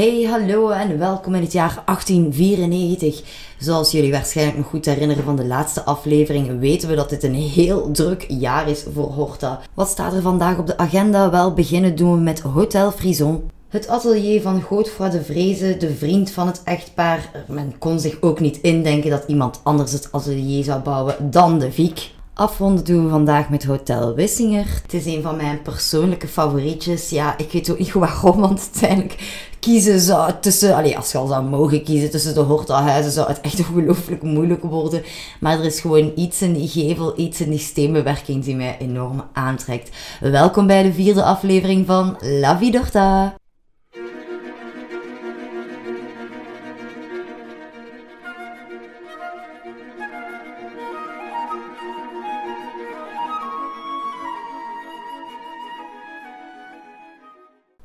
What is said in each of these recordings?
Hey, hallo en welkom in het jaar 1894. Zoals jullie waarschijnlijk nog goed herinneren van de laatste aflevering, weten we dat dit een heel druk jaar is voor Horta. Wat staat er vandaag op de agenda? Wel, beginnen doen we met Hotel Frison. Het atelier van Godefroy de Vreze, de vriend van het echtpaar. Men kon zich ook niet indenken dat iemand anders het atelier zou bouwen dan de Viek. Afronden doen we vandaag met Hotel Wissinger. Het is een van mijn persoonlijke favorietjes. Ja, ik weet ook niet waarom, want uiteindelijk kiezen zou tussen... Allee, als je al zou mogen kiezen tussen de Horta-huizen, zou het echt ongelooflijk moeilijk worden. Maar er is gewoon iets in die gevel, iets in die steenbewerking die mij enorm aantrekt. Welkom bij de vierde aflevering van La Vie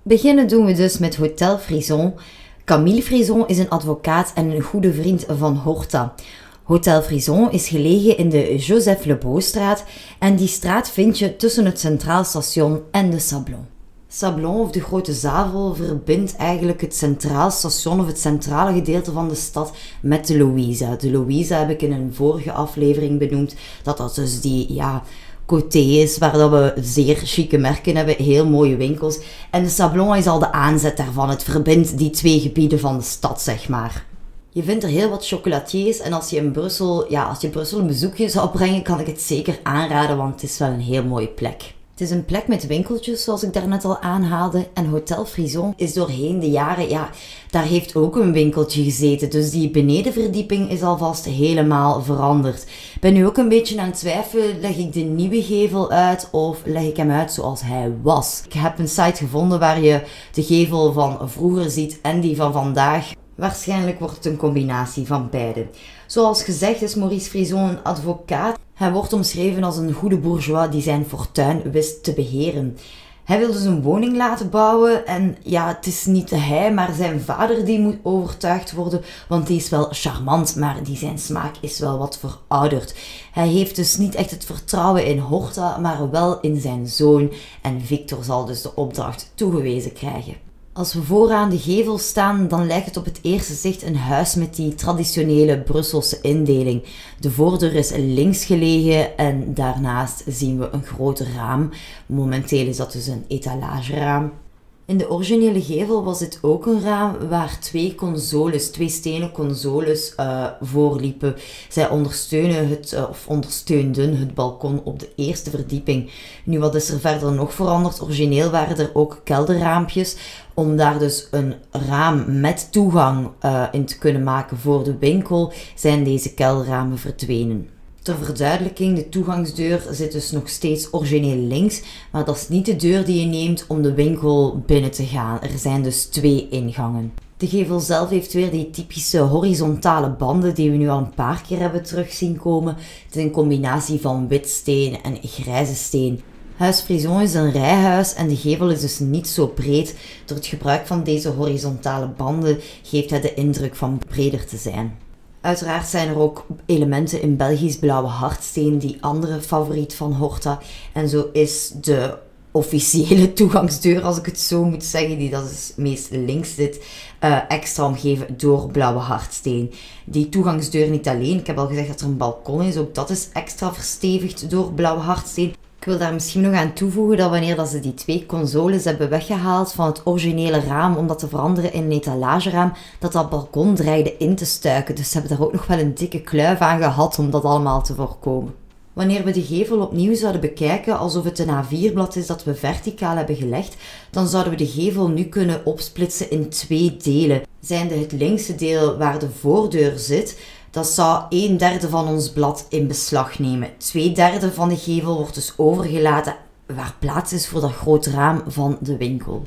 Beginnen doen we dus met Hotel Frison. Camille Frison is een advocaat en een goede vriend van Horta. Hotel Frison is gelegen in de Joseph Le Beaustraat en die straat vind je tussen het Centraal Station en de Sablon. Sablon of de Grote Zavel verbindt eigenlijk het Centraal Station of het centrale gedeelte van de stad met de Louisa. De Louisa heb ik in een vorige aflevering benoemd. Dat dat dus die ja, Coté is, waar dat we zeer chique merken hebben, heel mooie winkels. En de Sablon is al de aanzet daarvan. Het verbindt die twee gebieden van de stad, zeg maar. Je vindt er heel wat chocolatiers en als je in Brussel, ja, als je Brussel een bezoekje zou brengen, kan ik het zeker aanraden, want het is wel een heel mooie plek. Het is een plek met winkeltjes, zoals ik daarnet al aanhaalde. En Hotel Frison is doorheen de jaren, ja, daar heeft ook een winkeltje gezeten. Dus die benedenverdieping is alvast helemaal veranderd. Ben nu ook een beetje aan het twijfelen, leg ik de nieuwe gevel uit of leg ik hem uit zoals hij was? Ik heb een site gevonden waar je de gevel van vroeger ziet en die van vandaag. Waarschijnlijk wordt het een combinatie van beide. Zoals gezegd is Maurice Frison een advocaat. Hij wordt omschreven als een goede bourgeois die zijn fortuin wist te beheren. Hij wil dus een woning laten bouwen en ja, het is niet hij, maar zijn vader die moet overtuigd worden, want die is wel charmant, maar die zijn smaak is wel wat verouderd. Hij heeft dus niet echt het vertrouwen in Horta, maar wel in zijn zoon en Victor zal dus de opdracht toegewezen krijgen. Als we vooraan de gevel staan, dan lijkt het op het eerste zicht een huis met die traditionele Brusselse indeling. De voordeur is links gelegen en daarnaast zien we een groot raam. Momenteel is dat dus een etalageraam. In de originele gevel was dit ook een raam waar twee consoles, twee stenen consoles uh, voorliepen. Zij ondersteunen het, uh, of ondersteunden het balkon op de eerste verdieping. Nu, wat is er verder nog veranderd? Origineel waren er ook kelderraampjes, om daar dus een raam met toegang uh, in te kunnen maken voor de winkel, zijn deze kelderramen verdwenen. Ter verduidelijking, de toegangsdeur zit dus nog steeds origineel links, maar dat is niet de deur die je neemt om de winkel binnen te gaan. Er zijn dus twee ingangen. De gevel zelf heeft weer die typische horizontale banden die we nu al een paar keer hebben terug zien komen. Het is een combinatie van wit steen en grijze steen. Huis Frison is een rijhuis en de gevel is dus niet zo breed. Door het gebruik van deze horizontale banden geeft hij de indruk van breder te zijn. Uiteraard zijn er ook elementen in Belgisch blauwe hardsteen, die andere favoriet van Horta. En zo is de officiële toegangsdeur, als ik het zo moet zeggen, die dat is meest links zit, uh, extra omgeven door blauwe hardsteen. Die toegangsdeur niet alleen, ik heb al gezegd dat er een balkon is, ook dat is extra verstevigd door blauwe hardsteen. Ik wil daar misschien nog aan toevoegen dat wanneer dat ze die twee consoles hebben weggehaald van het originele raam om dat te veranderen in een etalageraam, dat dat balkon dreigde in te stuiken. Dus ze hebben daar ook nog wel een dikke kluif aan gehad om dat allemaal te voorkomen. Wanneer we de gevel opnieuw zouden bekijken alsof het een A4-blad is dat we verticaal hebben gelegd, dan zouden we de gevel nu kunnen opsplitsen in twee delen. Zijnde het linkse deel waar de voordeur zit, dat zou een derde van ons blad in beslag nemen. Twee derde van de gevel wordt dus overgelaten waar plaats is voor dat groot raam van de winkel.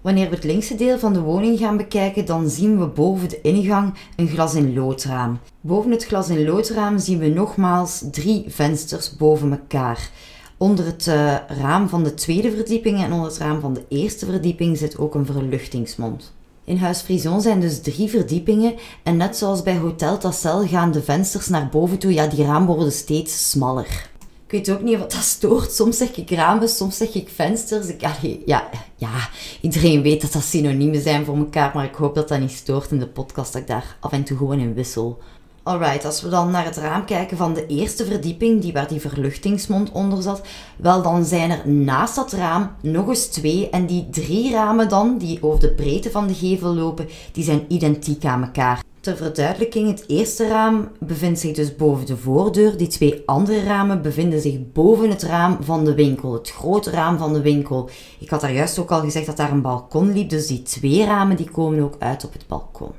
Wanneer we het linkse deel van de woning gaan bekijken, dan zien we boven de ingang een glas in loodraam. Boven het glas in loodraam zien we nogmaals drie vensters boven elkaar. Onder het uh, raam van de tweede verdieping en onder het raam van de eerste verdieping zit ook een verluchtingsmond. In Huis Frison zijn dus drie verdiepingen en net zoals bij Hotel Tassel gaan de vensters naar boven toe, ja die ramen worden steeds smaller. Ik weet ook niet wat dat stoort. Soms zeg ik ramen, soms zeg ik vensters. Ik, ja, ja, iedereen weet dat dat synoniemen zijn voor elkaar, maar ik hoop dat dat niet stoort in de podcast, dat ik daar af en toe gewoon in wissel. Alright, als we dan naar het raam kijken van de eerste verdieping, die waar die verluchtingsmond onder zat, wel dan zijn er naast dat raam nog eens twee en die drie ramen dan, die over de breedte van de gevel lopen, die zijn identiek aan elkaar. Ter verduidelijking, het eerste raam bevindt zich dus boven de voordeur. Die twee andere ramen bevinden zich boven het raam van de winkel, het grote raam van de winkel. Ik had daar juist ook al gezegd dat daar een balkon liep, dus die twee ramen die komen ook uit op het balkon.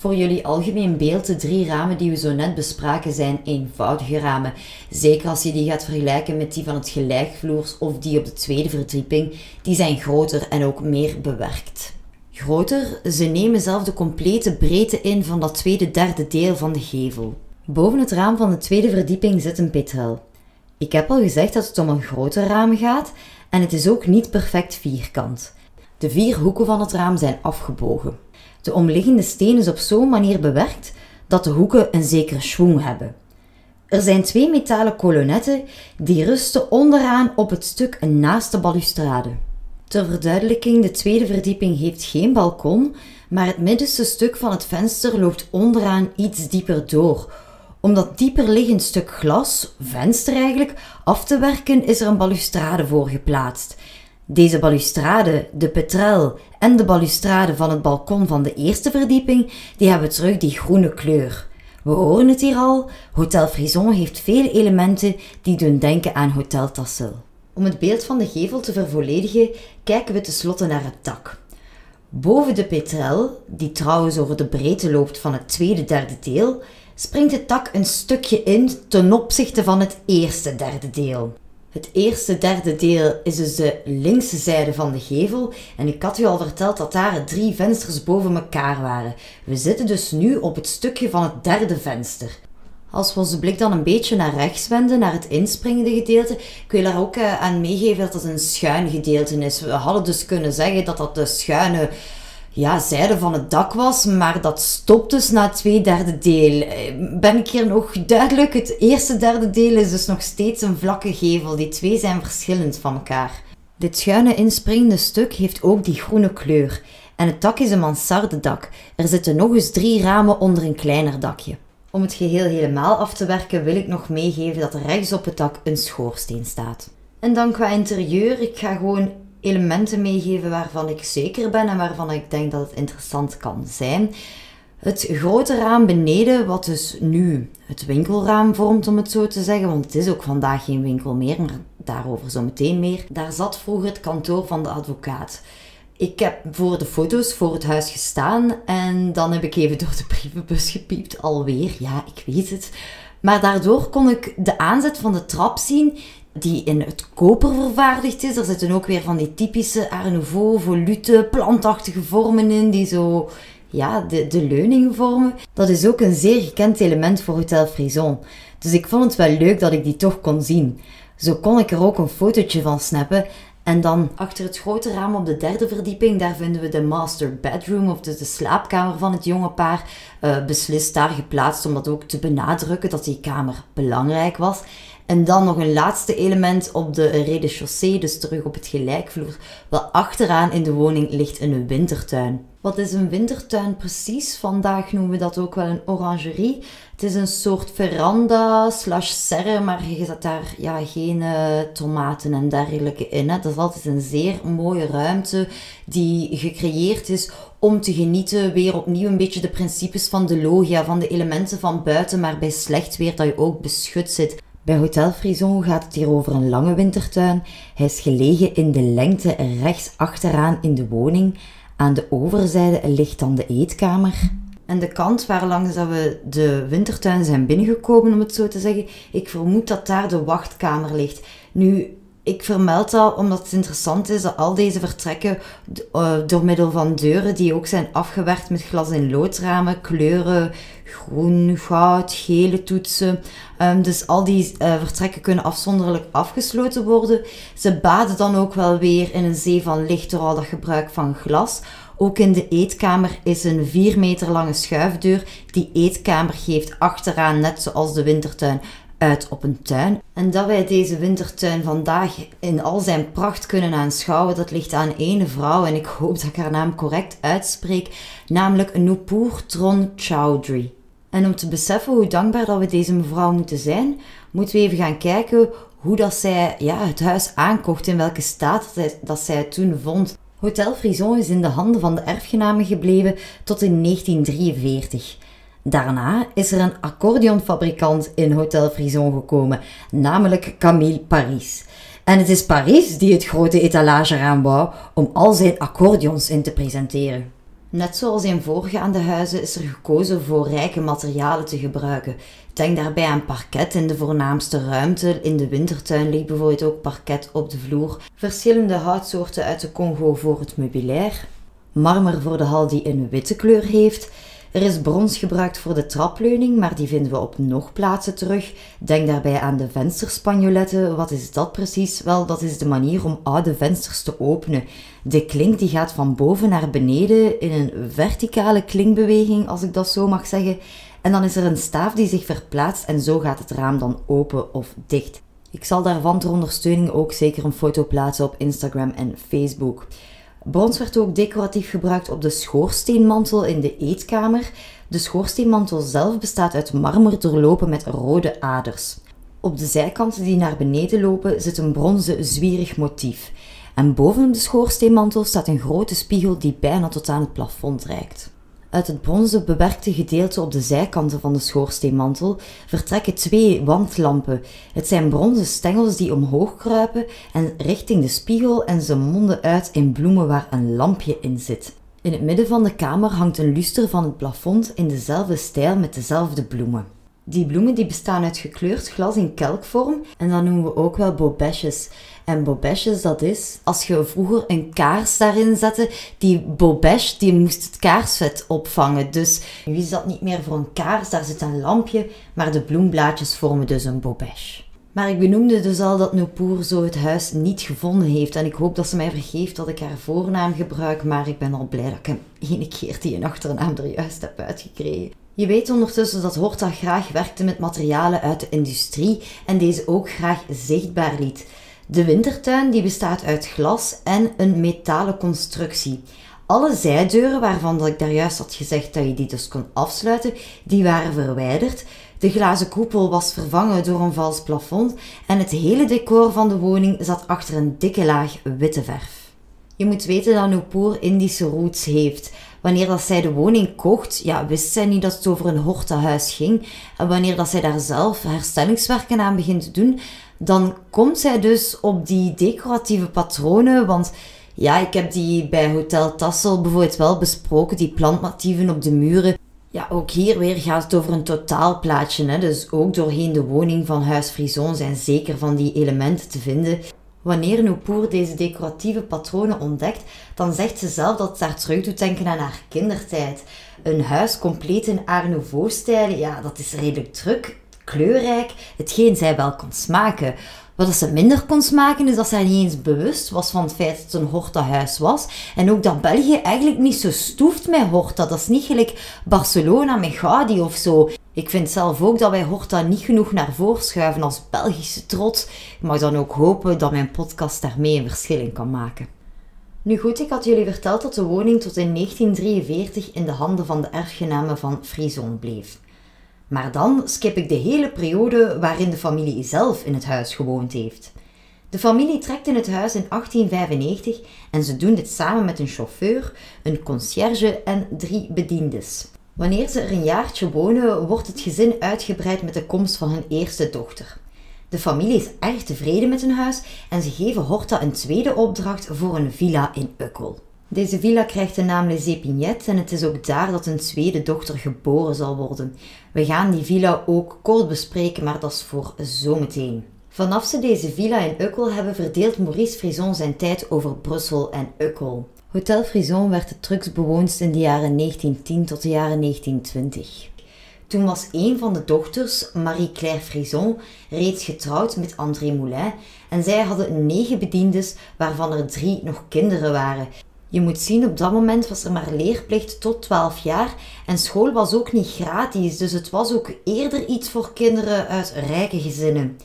Voor jullie algemeen beeld, de drie ramen die we zo net bespraken zijn eenvoudige ramen. Zeker als je die gaat vergelijken met die van het gelijkvloers of die op de tweede verdieping. Die zijn groter en ook meer bewerkt. Groter, ze nemen zelf de complete breedte in van dat tweede derde deel van de gevel. Boven het raam van de tweede verdieping zit een petrel. Ik heb al gezegd dat het om een groter raam gaat en het is ook niet perfect vierkant. De vier hoeken van het raam zijn afgebogen. De omliggende steen is op zo'n manier bewerkt dat de hoeken een zekere schwung hebben. Er zijn twee metalen kolonnetten die rusten onderaan op het stuk naast de balustrade. Ter verduidelijking, de tweede verdieping heeft geen balkon, maar het middenste stuk van het venster loopt onderaan iets dieper door. Om dat dieper liggend stuk glas, venster eigenlijk, af te werken is er een balustrade voor geplaatst. Deze balustrade, de petrel en de balustrade van het balkon van de eerste verdieping, die hebben terug die groene kleur. We horen het hier al, Hotel Frison heeft vele elementen die doen denken aan Hotel Tassel. Om het beeld van de gevel te vervolledigen, kijken we tenslotte naar het dak. Boven de petrel, die trouwens over de breedte loopt van het tweede derde deel, springt het dak een stukje in ten opzichte van het eerste derde deel. Het eerste derde deel is dus de linkse zijde van de gevel. En ik had u al verteld dat daar drie vensters boven elkaar waren. We zitten dus nu op het stukje van het derde venster. Als we onze blik dan een beetje naar rechts wenden, naar het inspringende gedeelte, kun je daar ook eh, aan meegeven dat het een schuin gedeelte is. We hadden dus kunnen zeggen dat dat de schuine ja, zijde van het dak was, maar dat stopt dus na het twee derde deel. Eh, ben ik hier nog duidelijk? Het eerste derde deel is dus nog steeds een vlakke gevel. Die twee zijn verschillend van elkaar. Dit schuine inspringende stuk heeft ook die groene kleur. En het dak is een mansardedak. Er zitten nog eens drie ramen onder een kleiner dakje. Om het geheel helemaal af te werken wil ik nog meegeven dat er rechts op het dak een schoorsteen staat. En dan qua interieur, ik ga gewoon elementen meegeven waarvan ik zeker ben en waarvan ik denk dat het interessant kan zijn. Het grote raam beneden, wat dus nu het winkelraam vormt, om het zo te zeggen, want het is ook vandaag geen winkel meer, maar daarover zo meteen meer. Daar zat vroeger het kantoor van de advocaat. Ik heb voor de foto's voor het huis gestaan en dan heb ik even door de brievenbus gepiept, alweer. Ja, ik weet het. Maar daardoor kon ik de aanzet van de trap zien die in het koper vervaardigd is. Er zitten ook weer van die typische Art Nouveau, volute, plantachtige vormen in, die zo ja, de, de leuningen vormen. Dat is ook een zeer gekend element voor Hotel Frison. Dus ik vond het wel leuk dat ik die toch kon zien. Zo kon ik er ook een fotootje van snappen. En dan achter het grote raam op de derde verdieping, daar vinden we de master bedroom, of de slaapkamer van het jonge paar. Uh, beslist daar geplaatst om dat ook te benadrukken dat die kamer belangrijk was. En dan nog een laatste element op de rez-de-chaussée, dus terug op het gelijkvloer. Wel achteraan in de woning ligt een wintertuin. Wat is een wintertuin precies? Vandaag noemen we dat ook wel een orangerie. Het is een soort veranda slash serre, maar je zet daar ja, geen uh, tomaten en dergelijke in. Hè. Dat is altijd een zeer mooie ruimte die gecreëerd is om te genieten. Weer opnieuw een beetje de principes van de logia, van de elementen van buiten, maar bij slecht weer dat je ook beschut zit. Bij Hotel Frison gaat het hier over een lange wintertuin. Hij is gelegen in de lengte rechts achteraan in de woning. Aan de overzijde ligt dan de eetkamer. En de kant waar langs dat we de wintertuin zijn binnengekomen, om het zo te zeggen, ik vermoed dat daar de wachtkamer ligt. Nu, ik vermeld dat omdat het interessant is dat al deze vertrekken uh, door middel van deuren die ook zijn afgewerkt met glas- in loodramen, kleuren groen, goud, gele toetsen. Um, dus al die uh, vertrekken kunnen afzonderlijk afgesloten worden. Ze baden dan ook wel weer in een zee van licht door al dat gebruik van glas. Ook in de eetkamer is een 4 meter lange schuifdeur. Die eetkamer geeft achteraan, net zoals de wintertuin, uit op een tuin. En dat wij deze wintertuin vandaag in al zijn pracht kunnen aanschouwen, dat ligt aan ene vrouw en ik hoop dat ik haar naam correct uitspreek, namelijk Nupur Tron Chowdhury. En om te beseffen hoe dankbaar dat we deze mevrouw moeten zijn, moeten we even gaan kijken hoe dat zij ja, het huis aankocht, in welke staat dat zij, dat zij het toen vond. Hotel Frison is in de handen van de erfgenamen gebleven tot in 1943. Daarna is er een accordeonfabrikant in Hotel Frison gekomen, namelijk Camille Paris. En het is Paris die het grote etalageraam wou om al zijn accordeons in te presenteren. Net zoals in voorgaande huizen is er gekozen voor rijke materialen te gebruiken. Denk daarbij aan parket in de voornaamste ruimte. In de wintertuin ligt bijvoorbeeld ook parket op de vloer. Verschillende houtsoorten uit de Congo voor het meubilair. Marmer voor de hal die een witte kleur heeft. Er is brons gebruikt voor de trapleuning, maar die vinden we op nog plaatsen terug. Denk daarbij aan de vensterspanjoletten. Wat is dat precies? Wel, dat is de manier om oude vensters te openen. De klink die gaat van boven naar beneden in een verticale klinkbeweging, als ik dat zo mag zeggen. En dan is er een staaf die zich verplaatst en zo gaat het raam dan open of dicht. Ik zal daarvan ter ondersteuning ook zeker een foto plaatsen op Instagram en Facebook. Brons werd ook decoratief gebruikt op de schoorsteenmantel in de eetkamer. De schoorsteenmantel zelf bestaat uit marmer doorlopen met rode aders. Op de zijkanten die naar beneden lopen zit een bronzen zwierig motief. En boven de schoorsteenmantel staat een grote spiegel die bijna tot aan het plafond reikt. Uit het bronzen bewerkte gedeelte op de zijkanten van de schoorsteenmantel vertrekken twee wandlampen. Het zijn bronzen stengels die omhoog kruipen en richting de spiegel en ze monden uit in bloemen waar een lampje in zit. In het midden van de kamer hangt een luster van het plafond in dezelfde stijl met dezelfde bloemen. Die bloemen die bestaan uit gekleurd glas in kelkvorm en dat noemen we ook wel bobesjes. En bobesjes, dat is, als je vroeger een kaars daarin zette, die bobesh, die moest het kaarsvet opvangen. Dus nu is dat niet meer voor een kaars, daar zit een lampje, maar de bloemblaadjes vormen dus een bobesh. Maar ik benoemde dus al dat Nopoer zo het huis niet gevonden heeft. En ik hoop dat ze mij vergeeft dat ik haar voornaam gebruik, maar ik ben al blij dat ik hem ene keer die een achternaam er juist heb uitgekregen. Je weet ondertussen dat Horta graag werkte met materialen uit de industrie en deze ook graag zichtbaar liet. De wintertuin die bestaat uit glas en een metalen constructie. Alle zijdeuren waarvan ik daar juist had gezegd dat je die dus kon afsluiten, die waren verwijderd. De glazen koepel was vervangen door een vals plafond en het hele decor van de woning zat achter een dikke laag witte verf. Je moet weten dat Nupur Indische roots heeft. Wanneer dat zij de woning kocht, ja, wist zij niet dat het over een hortehuis ging. En wanneer dat zij daar zelf herstellingswerken aan begint te doen, dan komt zij dus op die decoratieve patronen. Want ja, ik heb die bij Hotel Tassel bijvoorbeeld wel besproken, die plantmotieven op de muren. Ja, ook hier weer gaat het over een totaalplaatje. Hè? Dus ook doorheen de woning van Huis Frison zijn zeker van die elementen te vinden. Wanneer Nupur deze decoratieve patronen ontdekt, dan zegt ze zelf dat het daar terug doet denken aan haar kindertijd. Een huis compleet in Art Nouveau-stijl, ja, dat is redelijk druk, kleurrijk, hetgeen zij wel kon smaken. Wat ze minder kon smaken is dat zij niet eens bewust was van het feit dat het een Horta-huis was. En ook dat België eigenlijk niet zo stoeft met Horta. Dat is niet gelijk Barcelona met Gaudi of zo. Ik vind zelf ook dat wij Horta niet genoeg naar voren schuiven als Belgische trots. Ik mag dan ook hopen dat mijn podcast daarmee een verschil in kan maken. Nu goed, ik had jullie verteld dat de woning tot in 1943 in de handen van de erfgenamen van Frison bleef. Maar dan skip ik de hele periode waarin de familie zelf in het huis gewoond heeft. De familie trekt in het huis in 1895 en ze doen dit samen met een chauffeur, een concierge en drie bediendes. Wanneer ze er een jaartje wonen, wordt het gezin uitgebreid met de komst van hun eerste dochter. De familie is erg tevreden met hun huis en ze geven Horta een tweede opdracht voor een villa in Ukkel. Deze villa krijgt de naam Les Épignettes en het is ook daar dat een tweede dochter geboren zal worden. We gaan die villa ook kort bespreken, maar dat is voor zometeen. Vanaf ze deze villa in Ukkel hebben, verdeelt Maurice Frison zijn tijd over Brussel en Ukkel. Hotel Frison werd het drugsbewoonst in de jaren 1910 tot de jaren 1920. Toen was een van de dochters, Marie-Claire Frison, reeds getrouwd met André Moulin en zij hadden negen bediendes, waarvan er drie nog kinderen waren. Je moet zien, op dat moment was er maar leerplicht tot 12 jaar en school was ook niet gratis, dus het was ook eerder iets voor kinderen uit rijke gezinnen.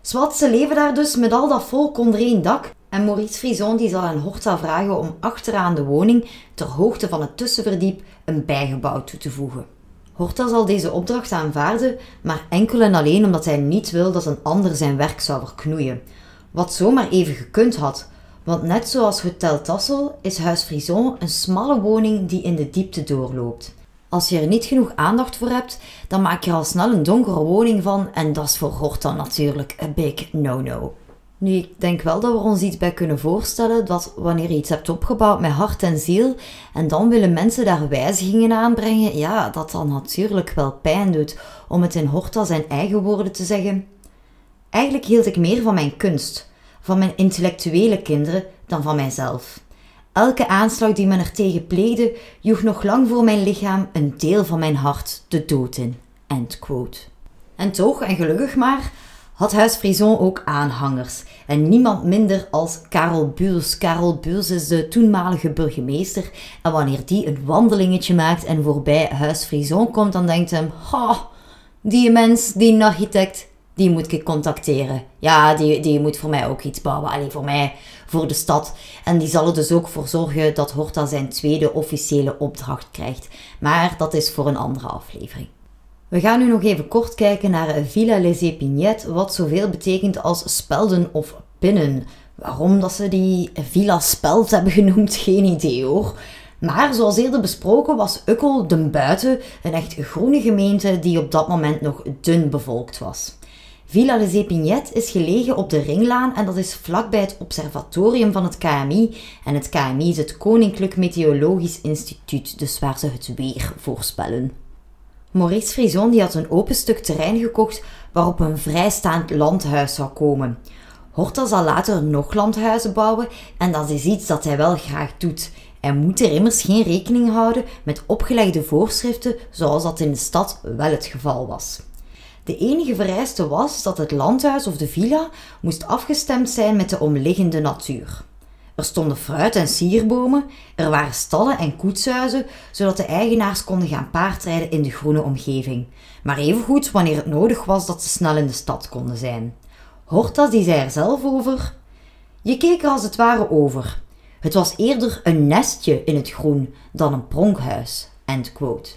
Zwat, ze leven daar dus met al dat volk onder één dak en Maurice Frison die zal aan Horta vragen om achteraan de woning, ter hoogte van het tussenverdiep, een bijgebouw toe te voegen. Horta zal deze opdracht aanvaarden, maar enkel en alleen omdat hij niet wil dat een ander zijn werk zou verknoeien. Wat zomaar even gekund had, want net zoals Hotel Tassel is Huis Frison een smalle woning die in de diepte doorloopt. Als je er niet genoeg aandacht voor hebt, dan maak je al snel een donkere woning van en dat is voor Horta natuurlijk een big no-no. Nu, ik denk wel dat we ons iets bij kunnen voorstellen dat wanneer je iets hebt opgebouwd met hart en ziel en dan willen mensen daar wijzigingen aanbrengen, ja, dat dan natuurlijk wel pijn doet. Om het in Horta zijn eigen woorden te zeggen. Eigenlijk hield ik meer van mijn kunst, van mijn intellectuele kinderen, dan van mijzelf. Elke aanslag die men er tegen pleegde, joeg nog lang voor mijn lichaam een deel van mijn hart de dood in. En toch, en gelukkig maar, had Huis Frison ook aanhangers. En niemand minder als Karel Buurs. Karel Buurs is de toenmalige burgemeester. En wanneer die een wandelingetje maakt en voorbij Huis Frison komt, dan denkt hij: Ha, die mens, die architect, die moet ik contacteren. Ja, die, die moet voor mij ook iets bouwen. Alleen voor mij, voor de stad. En die zal er dus ook voor zorgen dat Horta zijn tweede officiële opdracht krijgt. Maar dat is voor een andere aflevering. We gaan nu nog even kort kijken naar Villa Les Epignettes, wat zoveel betekent als spelden of pinnen. Waarom dat ze die Villa Speld hebben genoemd, geen idee hoor. Maar zoals eerder besproken was Ukkel de Buiten een echt groene gemeente die op dat moment nog dun bevolkt was. Villa Les Epignettes is gelegen op de Ringlaan en dat is vlakbij het observatorium van het KMI. En het KMI is het Koninklijk Meteorologisch Instituut, dus waar ze het weer voorspellen. Maurice Frison die had een open stuk terrein gekocht waarop een vrijstaand landhuis zou komen. Horta zal later nog landhuizen bouwen en dat is iets dat hij wel graag doet. Hij moet er immers geen rekening houden met opgelegde voorschriften zoals dat in de stad wel het geval was. De enige vereiste was dat het landhuis of de villa moest afgestemd zijn met de omliggende natuur. Er stonden fruit- en sierbomen, er waren stallen en koetshuizen, zodat de eigenaars konden gaan paardrijden in de groene omgeving. Maar evengoed wanneer het nodig was dat ze snel in de stad konden zijn. Hortas die zei er zelf over... Je keek er als het ware over. Het was eerder een nestje in het groen dan een pronkhuis. End quote.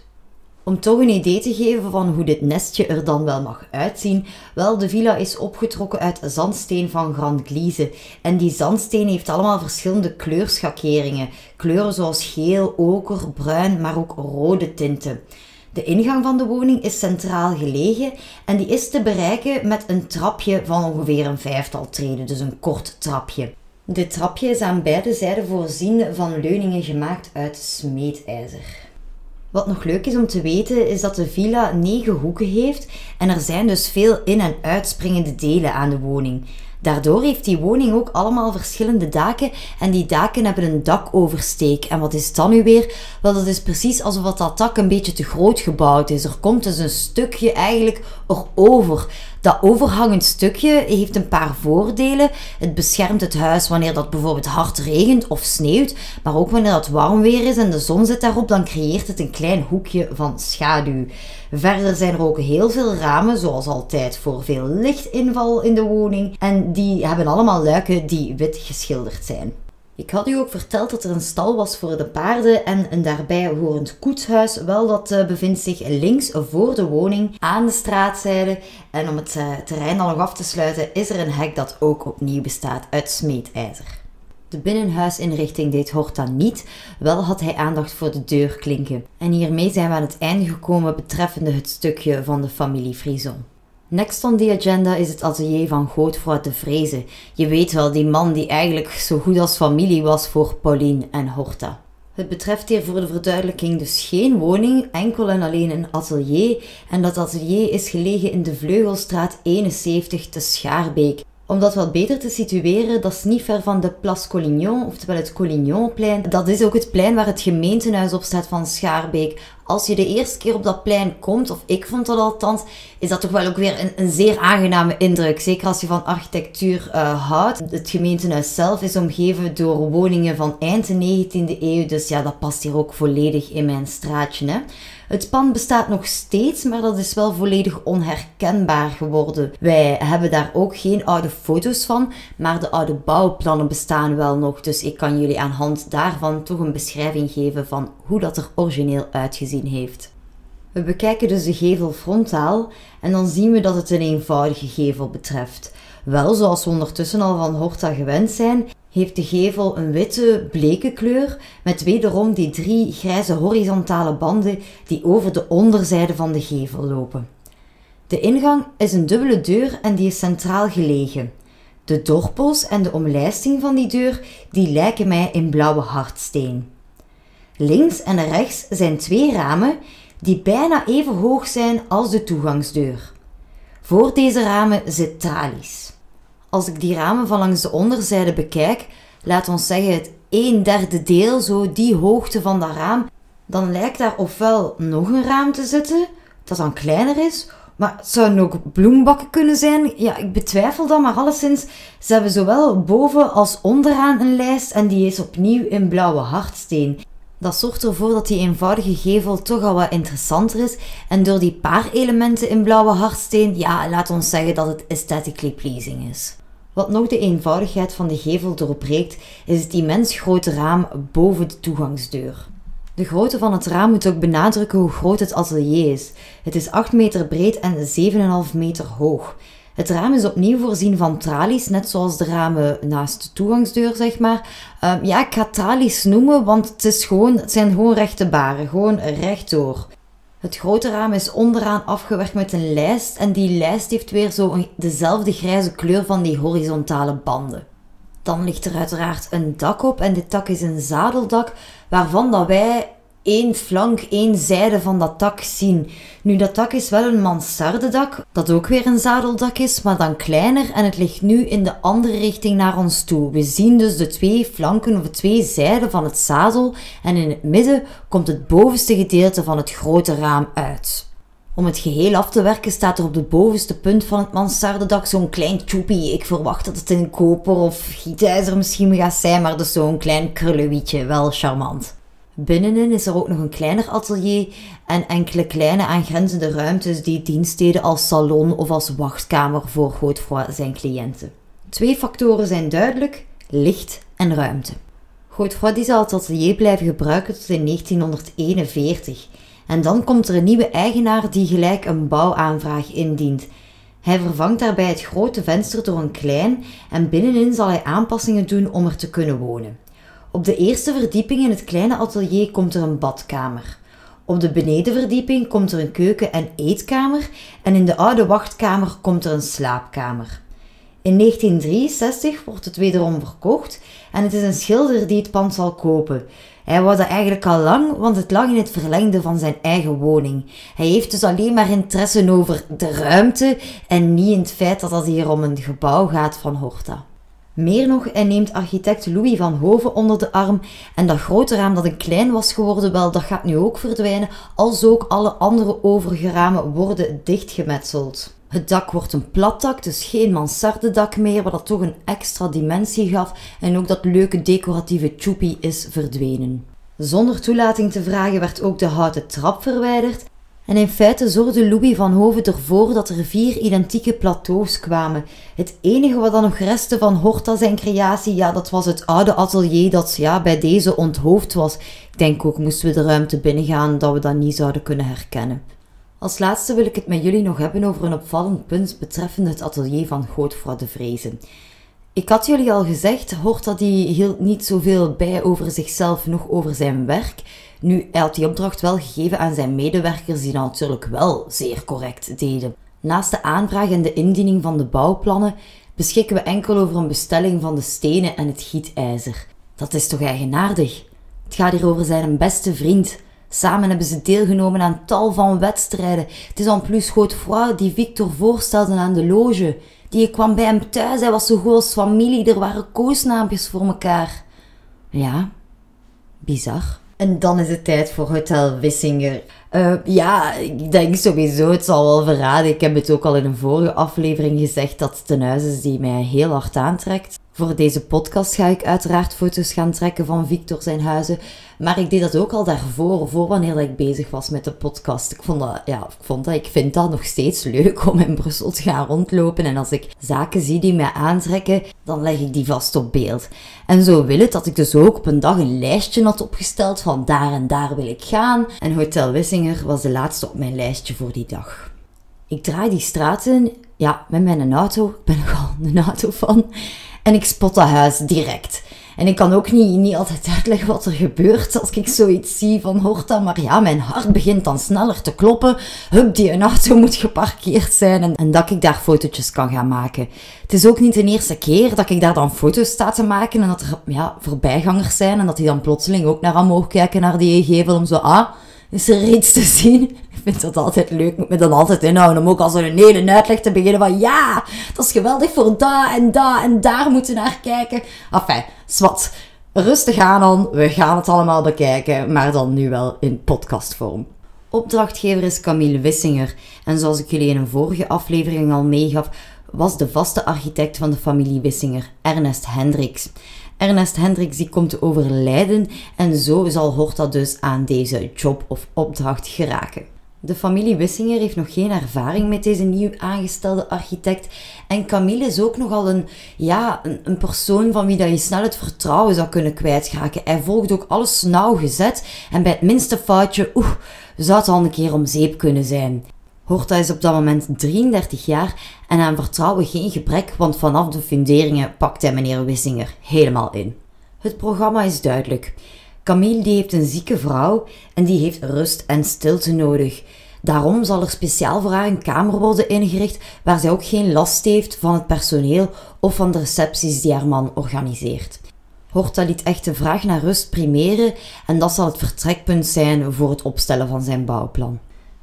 Om toch een idee te geven van hoe dit nestje er dan wel mag uitzien, wel, de villa is opgetrokken uit zandsteen van Grand Gliese. En die zandsteen heeft allemaal verschillende kleurschakeringen. Kleuren zoals geel, oker, bruin, maar ook rode tinten. De ingang van de woning is centraal gelegen en die is te bereiken met een trapje van ongeveer een vijftal treden, dus een kort trapje. Dit trapje is aan beide zijden voorzien van leuningen gemaakt uit smeedijzer. Wat nog leuk is om te weten is dat de villa negen hoeken heeft en er zijn dus veel in- en uitspringende delen aan de woning. Daardoor heeft die woning ook allemaal verschillende daken en die daken hebben een dakoversteek. En wat is dan nu weer? Wel, dat is precies alsof dat dak een beetje te groot gebouwd is. Er komt dus een stukje eigenlijk erover. Dat overhangend stukje heeft een paar voordelen. Het beschermt het huis wanneer dat bijvoorbeeld hard regent of sneeuwt, maar ook wanneer het warm weer is en de zon zit daarop, dan creëert het een klein hoekje van schaduw. Verder zijn er ook heel veel ramen, zoals altijd, voor veel lichtinval in de woning. En die hebben allemaal luiken die wit geschilderd zijn. Ik had u ook verteld dat er een stal was voor de paarden en een daarbij horend koetshuis. Wel, dat uh, bevindt zich links voor de woning aan de straatzijde. En om het uh, terrein al nog af te sluiten, is er een hek dat ook opnieuw bestaat uit smeedijzer. De binnenhuisinrichting deed Horta niet, wel had hij aandacht voor de deurklinken. En hiermee zijn we aan het einde gekomen betreffende het stukje van de familie Frison. Next on the agenda is het atelier van Godefroid de Vreese. Je weet wel, die man die eigenlijk zo goed als familie was voor Pauline en Horta. Het betreft hier voor de verduidelijking dus geen woning, enkel en alleen een atelier. En dat atelier is gelegen in de Vleugelstraat 71 te Schaarbeek. Om dat wat beter te situeren, dat is niet ver van de Place Collignon, oftewel het Collignonplein. Dat is ook het plein waar het gemeentehuis op staat van Schaarbeek. Als je de eerste keer op dat plein komt, of ik vond dat althans, is dat toch wel ook weer een, een zeer aangename indruk. Zeker als je van architectuur uh, houdt. Het gemeentehuis zelf is omgeven door woningen van eind de 19e eeuw, dus ja, dat past hier ook volledig in mijn straatje. Hè. Het pand bestaat nog steeds, maar dat is wel volledig onherkenbaar geworden. Wij hebben daar ook geen oude foto's van, maar de oude bouwplannen bestaan wel nog. Dus ik kan jullie aan hand daarvan toch een beschrijving geven van hoe dat er origineel uitgezien heeft. We bekijken dus de gevel frontaal en dan zien we dat het een eenvoudige gevel betreft. Wel, zoals we ondertussen al van Horta gewend zijn, heeft de gevel een witte, bleke kleur met wederom die drie grijze horizontale banden die over de onderzijde van de gevel lopen. De ingang is een dubbele deur en die is centraal gelegen. De dorpels en de omlijsting van die deur die lijken mij in blauwe hardsteen. Links en rechts zijn twee ramen die bijna even hoog zijn als de toegangsdeur. Voor deze ramen zit tralies. Als ik die ramen van langs de onderzijde bekijk, laat ons zeggen het een derde deel, zo die hoogte van dat raam, dan lijkt daar ofwel nog een raam te zitten, dat dan kleiner is, maar het zouden ook bloembakken kunnen zijn. Ja, ik betwijfel dat, maar alleszins, ze hebben zowel boven als onderaan een lijst en die is opnieuw in blauwe hardsteen. Dat zorgt ervoor dat die eenvoudige gevel toch al wat interessanter is. En door die paar elementen in blauwe hardsteen, ja, laat ons zeggen dat het aesthetically pleasing is. Wat nog de eenvoudigheid van de gevel doorbreekt, is het immens grote raam boven de toegangsdeur. De grootte van het raam moet ook benadrukken hoe groot het atelier is. Het is 8 meter breed en 7,5 meter hoog. Het raam is opnieuw voorzien van tralies, net zoals de ramen naast de toegangsdeur, zeg maar. Ehm, ja, ik ga tralies noemen, want het, is gewoon, het zijn gewoon rechte baren, gewoon rechtdoor. Het grote raam is onderaan afgewerkt met een lijst en die lijst heeft weer zo dezelfde grijze kleur van die horizontale banden. Dan ligt er uiteraard een dak op en dit dak is een zadeldak waarvan dat wij één flank, één zijde van dat dak zien. Nu, dat dak is wel een mansardedak, dat ook weer een zadeldak is, maar dan kleiner en het ligt nu in de andere richting naar ons toe. We zien dus de twee flanken of de twee zijden van het zadel en in het midden komt het bovenste gedeelte van het grote raam uit. Om het geheel af te werken staat er op de bovenste punt van het mansardedak zo'n klein tjoepie. Ik verwacht dat het in koper of gietijzer misschien gaat zijn, maar dus zo'n klein krullewietje. Wel charmant. Binnenin is er ook nog een kleiner atelier en enkele kleine aangrenzende ruimtes die dienst deden als salon of als wachtkamer voor Godefroy zijn cliënten. Twee factoren zijn duidelijk: licht en ruimte. Godefroy zal het atelier blijven gebruiken tot in 1941. En dan komt er een nieuwe eigenaar die gelijk een bouwaanvraag indient. Hij vervangt daarbij het grote venster door een klein en binnenin zal hij aanpassingen doen om er te kunnen wonen. Op de eerste verdieping in het kleine atelier komt er een badkamer. Op de benedenverdieping komt er een keuken- en eetkamer en in de oude wachtkamer komt er een slaapkamer. In 1963 wordt het wederom verkocht en het is een schilder die het pand zal kopen. Hij wou dat eigenlijk al lang, want het lag in het verlengde van zijn eigen woning. Hij heeft dus alleen maar interesse over de ruimte en niet in het feit dat het hier om een gebouw gaat van Horta. Meer nog, hij neemt architect Louis van Hoven onder de arm en dat grote raam dat een klein was geworden, wel, dat gaat nu ook verdwijnen, als ook alle andere overige ramen worden dichtgemetseld. Het dak wordt een platdak, dus geen mansardedak meer, wat dat toch een extra dimensie gaf en ook dat leuke decoratieve tjoepie is verdwenen. Zonder toelating te vragen werd ook de houten trap verwijderd en in feite zorgde Louis van Hoven ervoor dat er vier identieke plateaus kwamen. Het enige wat dan nog restte van Horta zijn creatie, ja, dat was het oude atelier dat ja, bij deze onthoofd was. Ik denk ook moesten we de ruimte binnengaan dat we dat niet zouden kunnen herkennen. Als laatste wil ik het met jullie nog hebben over een opvallend punt betreffende het atelier van Godefroy de Vrezen. Ik had jullie al gezegd, Horta die hield niet zoveel bij over zichzelf, nog over zijn werk. Nu, hij had die opdracht wel gegeven aan zijn medewerkers die dat natuurlijk wel zeer correct deden. Naast de aanvraag en de indiening van de bouwplannen beschikken we enkel over een bestelling van de stenen en het gietijzer. Dat is toch eigenaardig? Het gaat hier over zijn beste vriend. Samen hebben ze deelgenomen aan tal van wedstrijden. Het is en plus Godefroy die Victor voorstelde aan de loge. Die kwam bij hem thuis, hij was zo goed als familie, er waren koosnaampjes voor elkaar. Ja, bizar. En dan is het tijd voor Hotel Wissinger. Uh, ja, ik denk sowieso, het zal wel verraden. Ik heb het ook al in een vorige aflevering gezegd dat het een huis is die mij heel hard aantrekt. Voor deze podcast ga ik uiteraard foto's gaan trekken van Victor zijn huizen. Maar ik deed dat ook al daarvoor, voor wanneer ik bezig was met de podcast. Ik vond dat, ja, ik vond dat, ik vind dat nog steeds leuk om in Brussel te gaan rondlopen. En als ik zaken zie die mij aantrekken, dan leg ik die vast op beeld. En zo wil het dat ik dus ook op een dag een lijstje had opgesteld van daar en daar wil ik gaan. En Hotel Wissinger was de laatste op mijn lijstje voor die dag. Ik draai die straat in, ja, met mijn auto. Ik ben nogal een auto van. En ik spot dat huis direct. En ik kan ook niet, niet altijd uitleggen wat er gebeurt als ik zoiets zie van Horta. Maar ja, mijn hart begint dan sneller te kloppen. Hup, die een auto moet geparkeerd zijn. En, en, dat ik daar fotootjes kan gaan maken. Het is ook niet de eerste keer dat ik daar dan foto's sta te maken. En dat er ja, voorbijgangers zijn. En dat die dan plotseling ook naar omhoog kijken naar die gevel. Om zo, ah, is er iets te zien? Ik vind dat altijd leuk. Moet me dan altijd inhouden om ook als een hele uitleg te beginnen van ja, dat is geweldig voor daar en daar en daar moeten naar kijken. Enfin, zwart. Rustig aan dan. We gaan het allemaal bekijken, maar dan nu wel in podcastvorm. Opdrachtgever is Camille Wissinger en zoals ik jullie in een vorige aflevering al meegaf, was de vaste architect van de familie Wissinger, Ernest Hendricks. Ernest Hendricks die komt te overlijden en zo zal Horta dus aan deze job of opdracht geraken. De familie Wissinger heeft nog geen ervaring met deze nieuw aangestelde architect. En Camille is ook nogal een, ja, een, een persoon van wie dat je snel het vertrouwen zou kunnen kwijtraken. Hij volgt ook alles nauwgezet. En bij het minste foutje, oeh, zou het al een keer om zeep kunnen zijn. Horta is op dat moment 33 jaar en aan vertrouwen geen gebrek, want vanaf de funderingen pakt hij meneer Wissinger helemaal in. Het programma is duidelijk. Camille die heeft een zieke vrouw en die heeft rust en stilte nodig. Daarom zal er speciaal voor haar een kamer worden ingericht waar zij ook geen last heeft van het personeel of van de recepties die haar man organiseert. Horta liet echt de vraag naar rust primeren en dat zal het vertrekpunt zijn voor het opstellen van zijn bouwplan.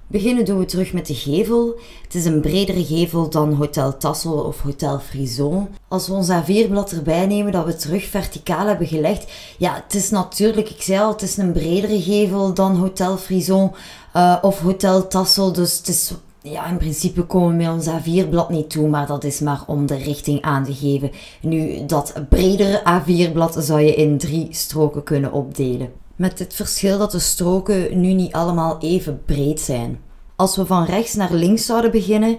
Beginnen doen we terug met de gevel. Het is een bredere gevel dan Hotel Tassel of Hotel Frison. Als we ons A4-blad erbij nemen dat we terug verticaal hebben gelegd. Ja, het is natuurlijk, ik zei al, het is een bredere gevel dan Hotel Frison uh, of Hotel Tassel. Dus het is, ja, in principe komen we met ons A4-blad niet toe, maar dat is maar om de richting aan te geven. Nu, dat bredere A4-blad zou je in drie stroken kunnen opdelen. Met het verschil dat de stroken nu niet allemaal even breed zijn. Als we van rechts naar links zouden beginnen,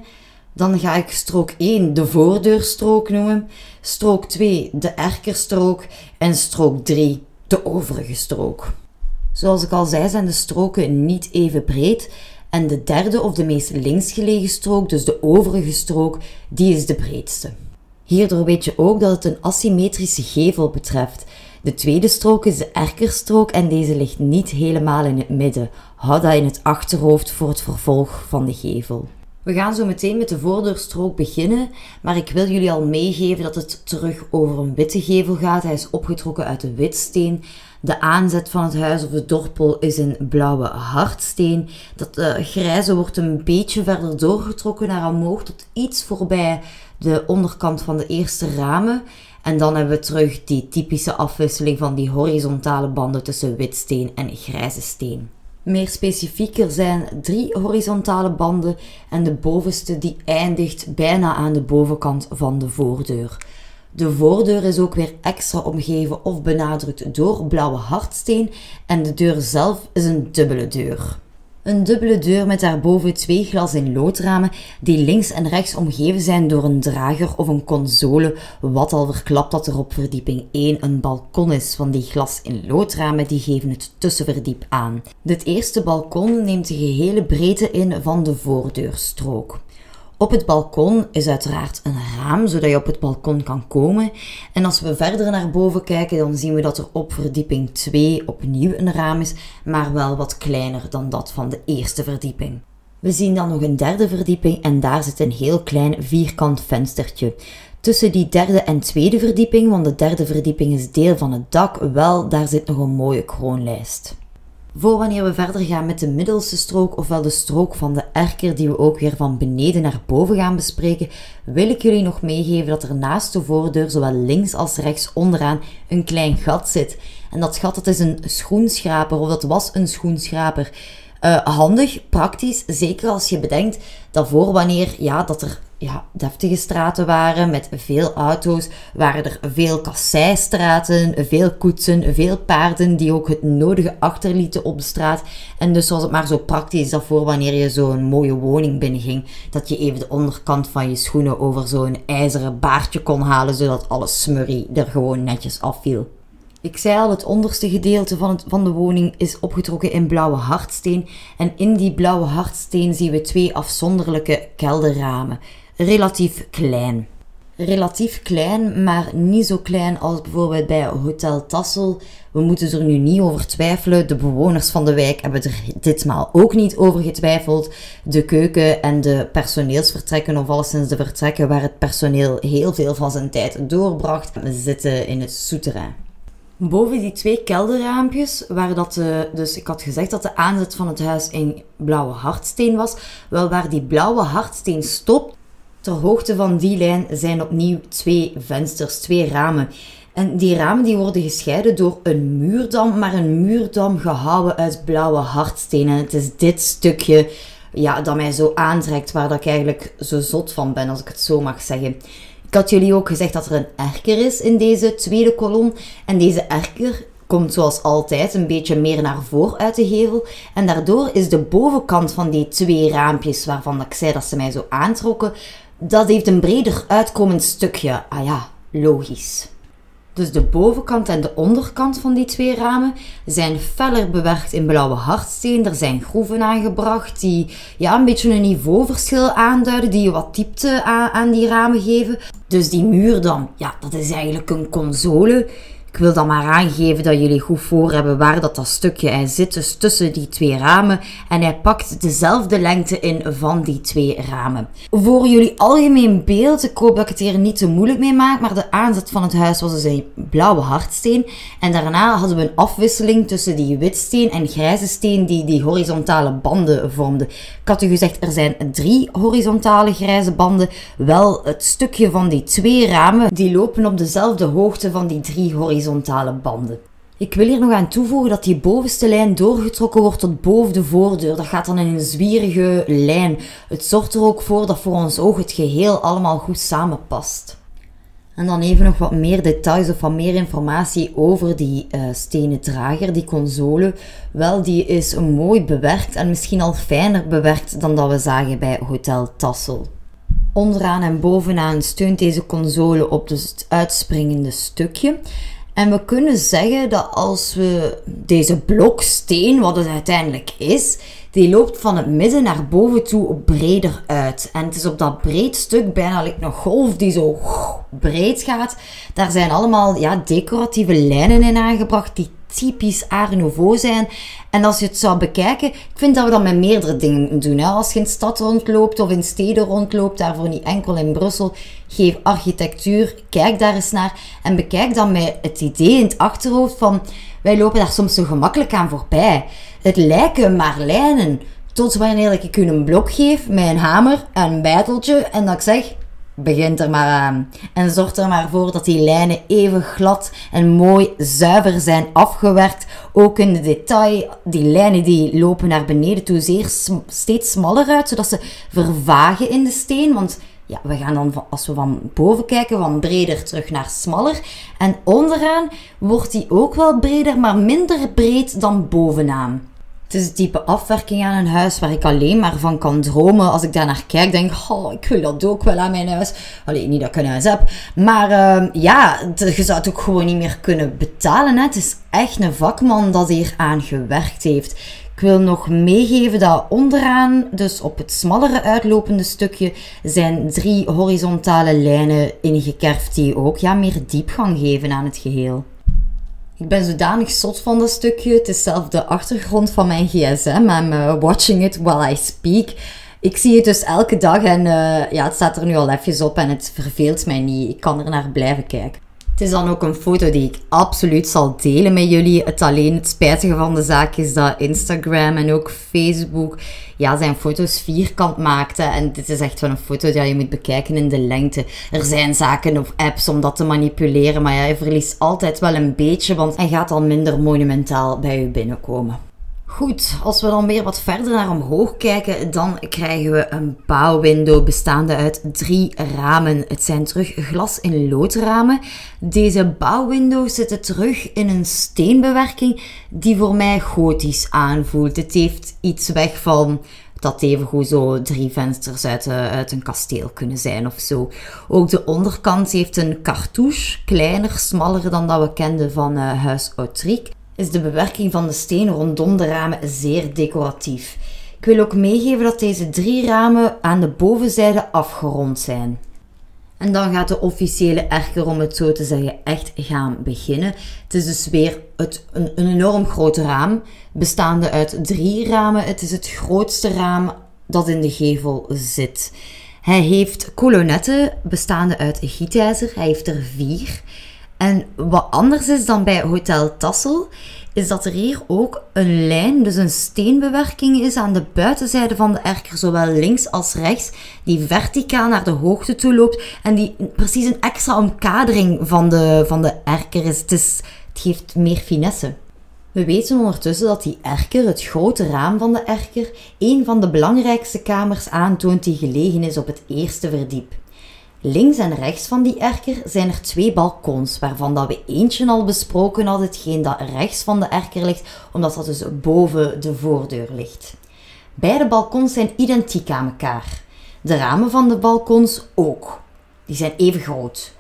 dan ga ik strook 1 de voordeurstrook noemen, strook 2 de erkerstrook en strook 3 de overige strook. Zoals ik al zei, zijn de stroken niet even breed en de derde of de meest links gelegen strook, dus de overige strook, die is de breedste. Hierdoor weet je ook dat het een asymmetrische gevel betreft. De tweede strook is de erkerstrook en deze ligt niet helemaal in het midden. Houd dat in het achterhoofd voor het vervolg van de gevel. We gaan zo meteen met de voordeurstrook beginnen, maar ik wil jullie al meegeven dat het terug over een witte gevel gaat. Hij is opgetrokken uit de witsteen. De aanzet van het huis of de dorpel is een blauwe hardsteen. Dat uh, grijze wordt een beetje verder doorgetrokken naar omhoog tot iets voorbij de onderkant van de eerste ramen. En dan hebben we terug die typische afwisseling van die horizontale banden tussen witsteen en grijze steen. Meer specifieker zijn drie horizontale banden en de bovenste die eindigt bijna aan de bovenkant van de voordeur. De voordeur is ook weer extra omgeven of benadrukt door blauwe hardsteen en de deur zelf is een dubbele deur. Een dubbele deur met daarboven twee glas in loodramen die links en rechts omgeven zijn door een drager of een console, wat al verklapt dat er op verdieping 1 een balkon is, van die glas in loodramen die geven het tussenverdiep aan. Dit eerste balkon neemt de gehele breedte in van de voordeurstrook. Op het balkon is uiteraard een raam, zodat je op het balkon kan komen. En als we verder naar boven kijken, dan zien we dat er op verdieping 2 opnieuw een raam is, maar wel wat kleiner dan dat van de eerste verdieping. We zien dan nog een derde verdieping en daar zit een heel klein vierkant venstertje. Tussen die derde en tweede verdieping, want de derde verdieping is deel van het dak, wel, daar zit nog een mooie kroonlijst. Voor wanneer we verder gaan met de middelste strook, ofwel de strook van de erker, die we ook weer van beneden naar boven gaan bespreken, wil ik jullie nog meegeven dat er naast de voordeur, zowel links als rechts onderaan, een klein gat zit. En dat gat, dat is een schoenschraper, of dat was een schoenschraper. Uh, handig, praktisch, zeker als je bedenkt dat voor wanneer ja, dat er ja, deftige straten waren met veel auto's, waren er veel kasseistraten, veel koetsen, veel paarden die ook het nodige achterlieten op de straat. En dus was het maar zo praktisch dat voor wanneer je zo'n mooie woning binnenging, dat je even de onderkant van je schoenen over zo'n ijzeren baardje kon halen, zodat alle smurrie er gewoon netjes afviel. Ik zei al, het onderste gedeelte van, het, van de woning is opgetrokken in blauwe hardsteen. En in die blauwe hardsteen zien we twee afzonderlijke kelderramen. Relatief klein. Relatief klein, maar niet zo klein als bijvoorbeeld bij Hotel Tassel. We moeten er nu niet over twijfelen. De bewoners van de wijk hebben er ditmaal ook niet over getwijfeld. De keuken en de personeelsvertrekken, of alleszins de vertrekken waar het personeel heel veel van zijn tijd doorbracht, zitten in het souterrain. Boven die twee kelderraampjes, waar dat de, dus ik had gezegd dat de aanzet van het huis in blauwe hardsteen was, wel waar die blauwe hardsteen stopt, ter hoogte van die lijn zijn opnieuw twee vensters, twee ramen. En die ramen die worden gescheiden door een muurdam, maar een muurdam gehouden uit blauwe hardsteen. En het is dit stukje ja, dat mij zo aantrekt, waar dat ik eigenlijk zo zot van ben, als ik het zo mag zeggen. Ik had jullie ook gezegd dat er een erker is in deze tweede kolom. En deze erker komt zoals altijd een beetje meer naar voren uit de gevel. En daardoor is de bovenkant van die twee raampjes, waarvan ik zei dat ze mij zo aantrokken, dat heeft een breder uitkomend stukje. Ah ja, logisch. Dus de bovenkant en de onderkant van die twee ramen zijn feller bewerkt in blauwe hardsteen. Er zijn groeven aangebracht die ja, een beetje een niveauverschil aanduiden, die wat diepte aan die ramen geven. Dus die muur dan, ja, dat is eigenlijk een console ik wil dan maar aangeven dat jullie goed voor hebben waar dat, dat stukje hij zit, dus tussen die twee ramen. En hij pakt dezelfde lengte in van die twee ramen. Voor jullie algemeen beeld, ik hoop dat ik het hier niet te moeilijk mee maak, maar de aanzet van het huis was dus een blauwe hardsteen. En daarna hadden we een afwisseling tussen die witsteen en grijze steen die die horizontale banden vormden. Ik had u gezegd, er zijn drie horizontale grijze banden. Wel, het stukje van die twee ramen, die lopen op dezelfde hoogte van die drie horizontale horizontale banden. Ik wil hier nog aan toevoegen dat die bovenste lijn doorgetrokken wordt tot boven de voordeur. Dat gaat dan in een zwierige lijn. Het zorgt er ook voor dat voor ons oog het geheel allemaal goed samenpast. En dan even nog wat meer details of wat meer informatie over die uh, stenen drager, die console. Wel, die is mooi bewerkt en misschien al fijner bewerkt dan dat we zagen bij Hotel Tassel. Onderaan en bovenaan steunt deze console op dus het uitspringende stukje. En we kunnen zeggen dat als we deze bloksteen, wat het uiteindelijk is, die loopt van het midden naar boven toe breder uit. En het is op dat breed stuk bijna een golf die zo breed gaat. Daar zijn allemaal ja, decoratieve lijnen in aangebracht die typisch Art Nouveau zijn. En als je het zou bekijken, ik vind dat we dat met meerdere dingen doen. Hè. Als je in stad rondloopt of in steden rondloopt, daarvoor niet enkel in Brussel, geef architectuur, kijk daar eens naar en bekijk dan met het idee in het achterhoofd van, wij lopen daar soms zo gemakkelijk aan voorbij. Het lijken maar lijnen, tot wanneer ik u een blok geef met een hamer en een bijteltje en dat ik zeg, begint er maar aan. En zorg er maar voor dat die lijnen even glad en mooi zuiver zijn afgewerkt. Ook in de detail, die lijnen die lopen naar beneden toe zeer steeds smaller uit, zodat ze vervagen in de steen. Want ja, we gaan dan, als we van boven kijken, van breder terug naar smaller. En onderaan wordt die ook wel breder, maar minder breed dan bovenaan. Het is het type afwerking aan een huis waar ik alleen maar van kan dromen. Als ik daar naar kijk, denk ik, oh, ik wil dat ook wel aan mijn huis. Alleen niet dat ik een huis heb. Maar uh, ja, je zou het ook gewoon niet meer kunnen betalen. Hè. Het is echt een vakman dat hier aan gewerkt heeft. Ik wil nog meegeven dat onderaan, dus op het smallere uitlopende stukje, zijn drie horizontale lijnen ingekerfd die ook ja, meer diepgang geven aan het geheel. Ik ben zodanig zot van dat stukje. Het is zelf de achtergrond van mijn gsm. I'm uh, watching it while I speak. Ik zie het dus elke dag en uh, ja, het staat er nu al even op en het verveelt mij niet. Ik kan er naar blijven kijken. Het is dan ook een foto die ik absoluut zal delen met jullie. Het alleen het spijtige van de zaak is dat Instagram en ook Facebook ja, zijn foto's vierkant maakte. En dit is echt wel een foto die je moet bekijken in de lengte. Er zijn zaken of apps om dat te manipuleren, maar ja, je verliest altijd wel een beetje, want hij gaat al minder monumentaal bij u binnenkomen. Goed, als we dan weer wat verder naar omhoog kijken, dan krijgen we een bouwwindow bestaande uit drie ramen. Het zijn terug glas- in loodramen. Deze bouwwindows zitten terug in een steenbewerking die voor mij gotisch aanvoelt. Het heeft iets weg van dat evengoed zo drie vensters uit, uit, een kasteel kunnen zijn of zo. Ook de onderkant heeft een cartouche, kleiner, smaller dan dat we kenden van uh, Huis Autriek is de bewerking van de steen rondom de ramen zeer decoratief. Ik wil ook meegeven dat deze drie ramen aan de bovenzijde afgerond zijn. En dan gaat de officiële erker, om het zo te zeggen, echt gaan beginnen. Het is dus weer het, een, een enorm groot raam, bestaande uit drie ramen. Het is het grootste raam dat in de gevel zit. Hij heeft kolonetten bestaande uit gietijzer. Hij heeft er vier. En wat anders is dan bij Hotel Tassel, is dat er hier ook een lijn, dus een steenbewerking is aan de buitenzijde van de erker, zowel links als rechts, die verticaal naar de hoogte toe loopt en die precies een extra omkadering van de, van de erker is. Het, is. het geeft meer finesse. We weten ondertussen dat die erker, het grote raam van de erker, een van de belangrijkste kamers aantoont die gelegen is op het eerste verdiep. Links en rechts van die erker zijn er twee balkons, waarvan dat we eentje al besproken hadden, hetgeen dat rechts van de erker ligt, omdat dat dus boven de voordeur ligt. Beide balkons zijn identiek aan elkaar. De ramen van de balkons ook. Die zijn even groot.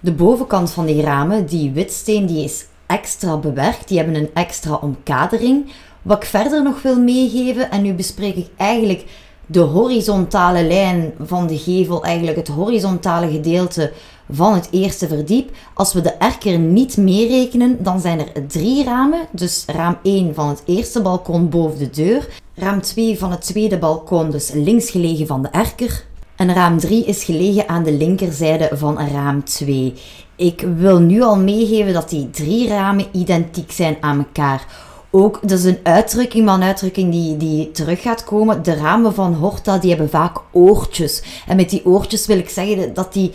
De bovenkant van die ramen, die witsteen, die is extra bewerkt. Die hebben een extra omkadering. Wat ik verder nog wil meegeven, en nu bespreek ik eigenlijk de horizontale lijn van de gevel, eigenlijk het horizontale gedeelte van het eerste verdiep. Als we de erker niet meerekenen, dan zijn er drie ramen. Dus raam 1 van het eerste balkon boven de deur. Raam 2 van het tweede balkon, dus links gelegen van de erker. En raam 3 is gelegen aan de linkerzijde van raam 2. Ik wil nu al meegeven dat die drie ramen identiek zijn aan elkaar ook, dat is een uitdrukking, maar een uitdrukking die, die terug gaat komen. De ramen van Horta, die hebben vaak oortjes. En met die oortjes wil ik zeggen dat die...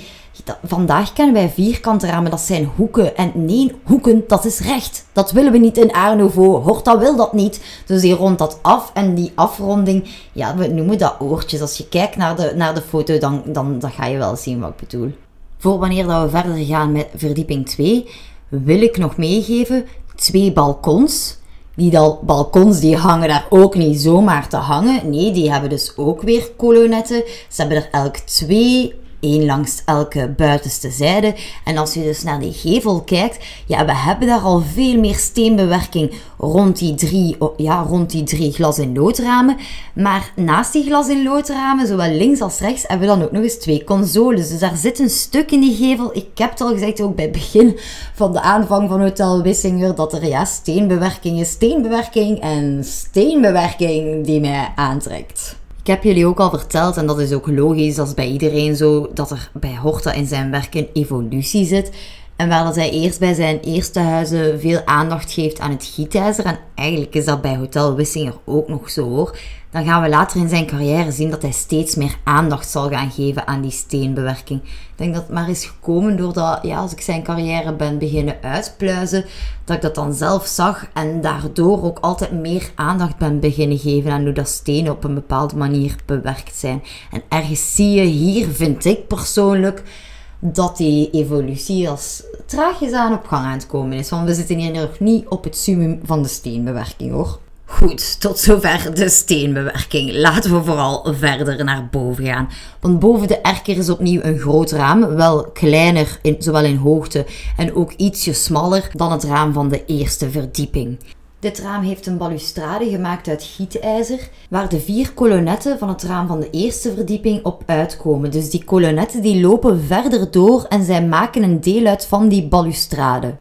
vandaag kennen wij vierkante ramen, dat zijn hoeken. En nee, hoeken, dat is recht. Dat willen we niet in Art Horta wil dat niet. Dus die rondt dat af. En die afronding, ja, we noemen dat oortjes. Als je kijkt naar de, naar de foto, dan, dan, dan ga je wel zien wat ik bedoel. Voor wanneer dat we verder gaan met verdieping 2, wil ik nog meegeven twee balkons die balkons die hangen daar ook niet zomaar te hangen. Nee, die hebben dus ook weer kolonetten. Ze hebben er elk twee één langs elke buitenste zijde. En als je dus naar die gevel kijkt, ja, we hebben daar al veel meer steenbewerking rond die drie, ja, rond die drie glas- in loodramen. Maar naast die glas- in loodramen, zowel links als rechts, hebben we dan ook nog eens twee consoles. Dus daar zit een stuk in die gevel. Ik heb het al gezegd, ook bij het begin van de aanvang van Hotel Wissinger, dat er ja, steenbewerking is, steenbewerking en steenbewerking die mij aantrekt. Ik heb jullie ook al verteld, en dat is ook logisch, dat is bij iedereen zo, dat er bij Horta in zijn werk een evolutie zit. En waar dat hij eerst bij zijn eerste huizen veel aandacht geeft aan het gietijzer. En eigenlijk is dat bij Hotel Wissinger ook nog zo hoor dan gaan we later in zijn carrière zien dat hij steeds meer aandacht zal gaan geven aan die steenbewerking. Ik denk dat het maar is gekomen doordat, ja, als ik zijn carrière ben beginnen uitpluizen, dat ik dat dan zelf zag en daardoor ook altijd meer aandacht ben beginnen geven aan hoe dat stenen op een bepaalde manier bewerkt zijn. En ergens zie je hier, vind ik persoonlijk, dat die evolutie als traagjes aan op gang aan het komen is. Want we zitten hier nog niet op het summum van de steenbewerking hoor. Goed, tot zover de steenbewerking. Laten we vooral verder naar boven gaan. Want boven de erker is opnieuw een groot raam, wel kleiner, in, zowel in hoogte en ook ietsje smaller dan het raam van de eerste verdieping. Dit raam heeft een balustrade gemaakt uit gietijzer, waar de vier kolonetten van het raam van de eerste verdieping op uitkomen. Dus die kolonetten die lopen verder door en zij maken een deel uit van die balustrade.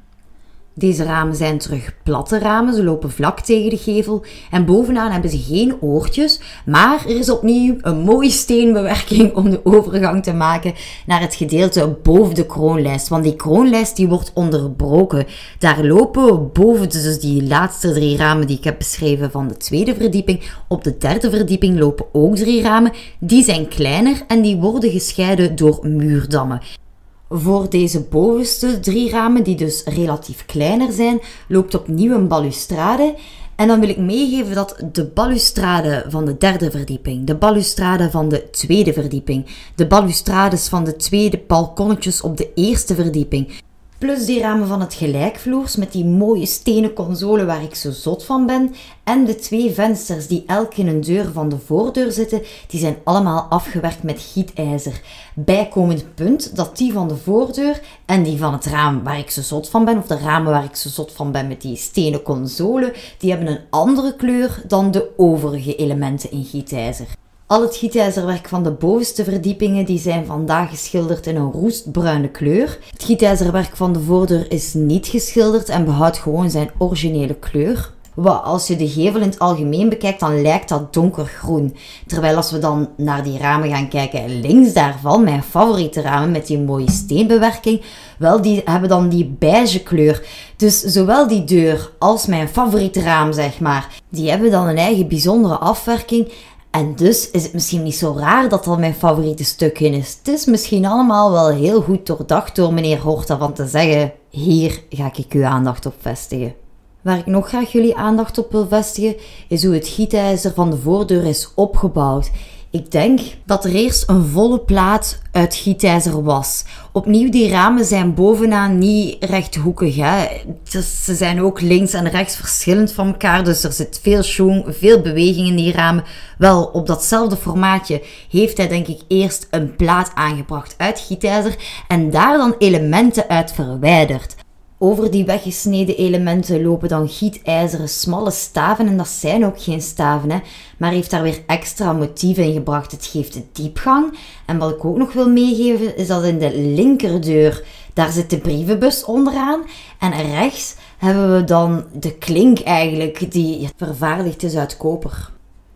Deze ramen zijn terug platte ramen, ze lopen vlak tegen de gevel en bovenaan hebben ze geen oortjes, maar er is opnieuw een mooie steenbewerking om de overgang te maken naar het gedeelte boven de kroonlijst, want die kroonlijst die wordt onderbroken. Daar lopen boven dus die laatste drie ramen die ik heb beschreven van de tweede verdieping, op de derde verdieping lopen ook drie ramen, die zijn kleiner en die worden gescheiden door muurdammen. Voor deze bovenste drie ramen, die dus relatief kleiner zijn, loopt opnieuw een balustrade. En dan wil ik meegeven dat de balustrade van de derde verdieping, de balustrade van de tweede verdieping, de balustrades van de tweede balkonnetjes op de eerste verdieping, Plus die ramen van het gelijkvloers met die mooie stenen console waar ik zo zot van ben. En de twee vensters die elk in een deur van de voordeur zitten, die zijn allemaal afgewerkt met gietijzer. Bijkomend punt dat die van de voordeur en die van het raam waar ik zo zot van ben, of de ramen waar ik zo zot van ben met die stenen console, die hebben een andere kleur dan de overige elementen in gietijzer. Al het gietijzerwerk van de bovenste verdiepingen die zijn vandaag geschilderd in een roestbruine kleur. Het gietijzerwerk van de voordeur is niet geschilderd en behoudt gewoon zijn originele kleur. Wat, als je de gevel in het algemeen bekijkt, dan lijkt dat donkergroen. Terwijl als we dan naar die ramen gaan kijken, links daarvan, mijn favoriete ramen met die mooie steenbewerking, wel, die hebben dan die beige kleur. Dus zowel die deur als mijn favoriete raam, zeg maar, die hebben dan een eigen bijzondere afwerking. En dus is het misschien niet zo raar dat dat mijn favoriete stukje is. Het is misschien allemaal wel heel goed doordacht door meneer Horta van te zeggen: hier ga ik uw aandacht op vestigen. Waar ik nog graag jullie aandacht op wil vestigen, is hoe het gietijzer van de voordeur is opgebouwd. Ik denk dat er eerst een volle plaat uit gietijzer was. Opnieuw, die ramen zijn bovenaan niet rechthoekig. Hè. Dus ze zijn ook links en rechts verschillend van elkaar. Dus er zit veel schoen, veel beweging in die ramen. Wel, op datzelfde formaatje heeft hij denk ik eerst een plaat aangebracht uit gietijzer. En daar dan elementen uit verwijderd. Over die weggesneden elementen lopen dan gietijzeren smalle staven en dat zijn ook geen staven, hè, maar heeft daar weer extra motieven in gebracht. Het geeft diepgang. En wat ik ook nog wil meegeven is dat in de linkerdeur, daar zit de brievenbus onderaan en rechts hebben we dan de klink eigenlijk die vervaardigd is uit koper.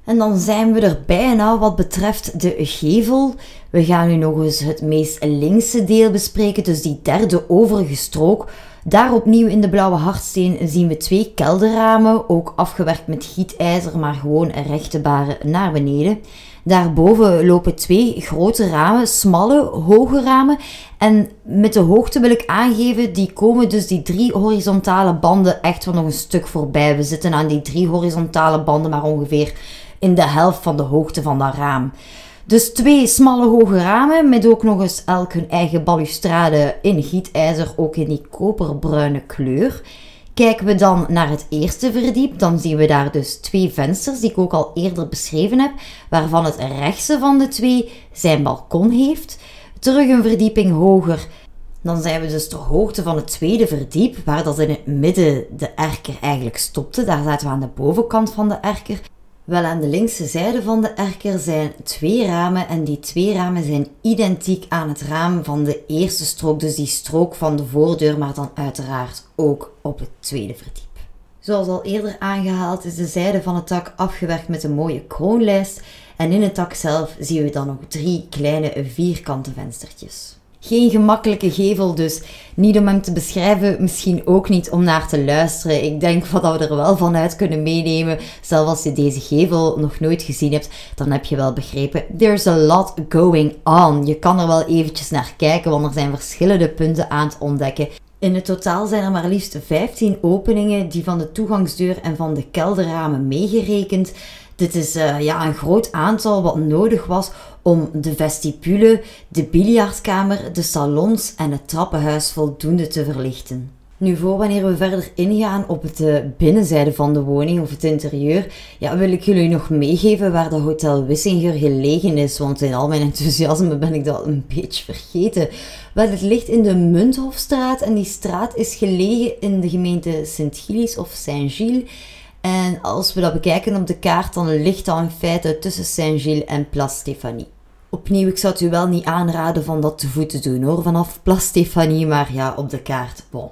En dan zijn we er bijna wat betreft de gevel. We gaan nu nog eens het meest linkse deel bespreken, dus die derde overige strook daar opnieuw in de blauwe hardsteen zien we twee kelderramen, ook afgewerkt met gietijzer, maar gewoon rechte baren naar beneden. Daarboven lopen twee grote ramen, smalle, hoge ramen. En met de hoogte wil ik aangeven, die komen dus die drie horizontale banden echt wel nog een stuk voorbij. We zitten aan die drie horizontale banden maar ongeveer in de helft van de hoogte van dat raam. Dus twee smalle hoge ramen met ook nog eens elk hun eigen balustrade in gietijzer, ook in die koperbruine kleur. Kijken we dan naar het eerste verdiep, dan zien we daar dus twee vensters die ik ook al eerder beschreven heb, waarvan het rechtse van de twee zijn balkon heeft. Terug een verdieping hoger, dan zijn we dus ter hoogte van het tweede verdiep, waar dat in het midden de erker eigenlijk stopte. Daar zaten we aan de bovenkant van de erker. Wel aan de linkse zijde van de erker zijn twee ramen en die twee ramen zijn identiek aan het raam van de eerste strook, dus die strook van de voordeur, maar dan uiteraard ook op het tweede verdiep. Zoals al eerder aangehaald is de zijde van het tak afgewerkt met een mooie kroonlijst en in het tak zelf zien we dan nog drie kleine vierkante venstertjes. Geen gemakkelijke gevel dus. Niet om hem te beschrijven, misschien ook niet om naar te luisteren. Ik denk dat we er wel van uit kunnen meenemen. Zelfs als je deze gevel nog nooit gezien hebt, dan heb je wel begrepen. There's a lot going on. Je kan er wel eventjes naar kijken, want er zijn verschillende punten aan het ontdekken. In het totaal zijn er maar liefst 15 openingen die van de toegangsdeur en van de kelderramen meegerekend. Dit is uh, ja, een groot aantal wat nodig was om de vestibule, de biljartkamer, de salons en het trappenhuis voldoende te verlichten. Nu, voor wanneer we verder ingaan op de binnenzijde van de woning of het interieur, ja, wil ik jullie nog meegeven waar de Hotel Wissinger gelegen is, want in al mijn enthousiasme ben ik dat een beetje vergeten. Wel, het ligt in de Munthofstraat en die straat is gelegen in de gemeente Sint-Gilles of Saint-Gilles. En als we dat bekijken op de kaart, dan ligt dat in feite tussen Saint-Gilles en Place Stéphanie. Opnieuw, ik zou het u wel niet aanraden van dat te voet te doen hoor, vanaf Place Stéphanie, maar ja, op de kaart, bon.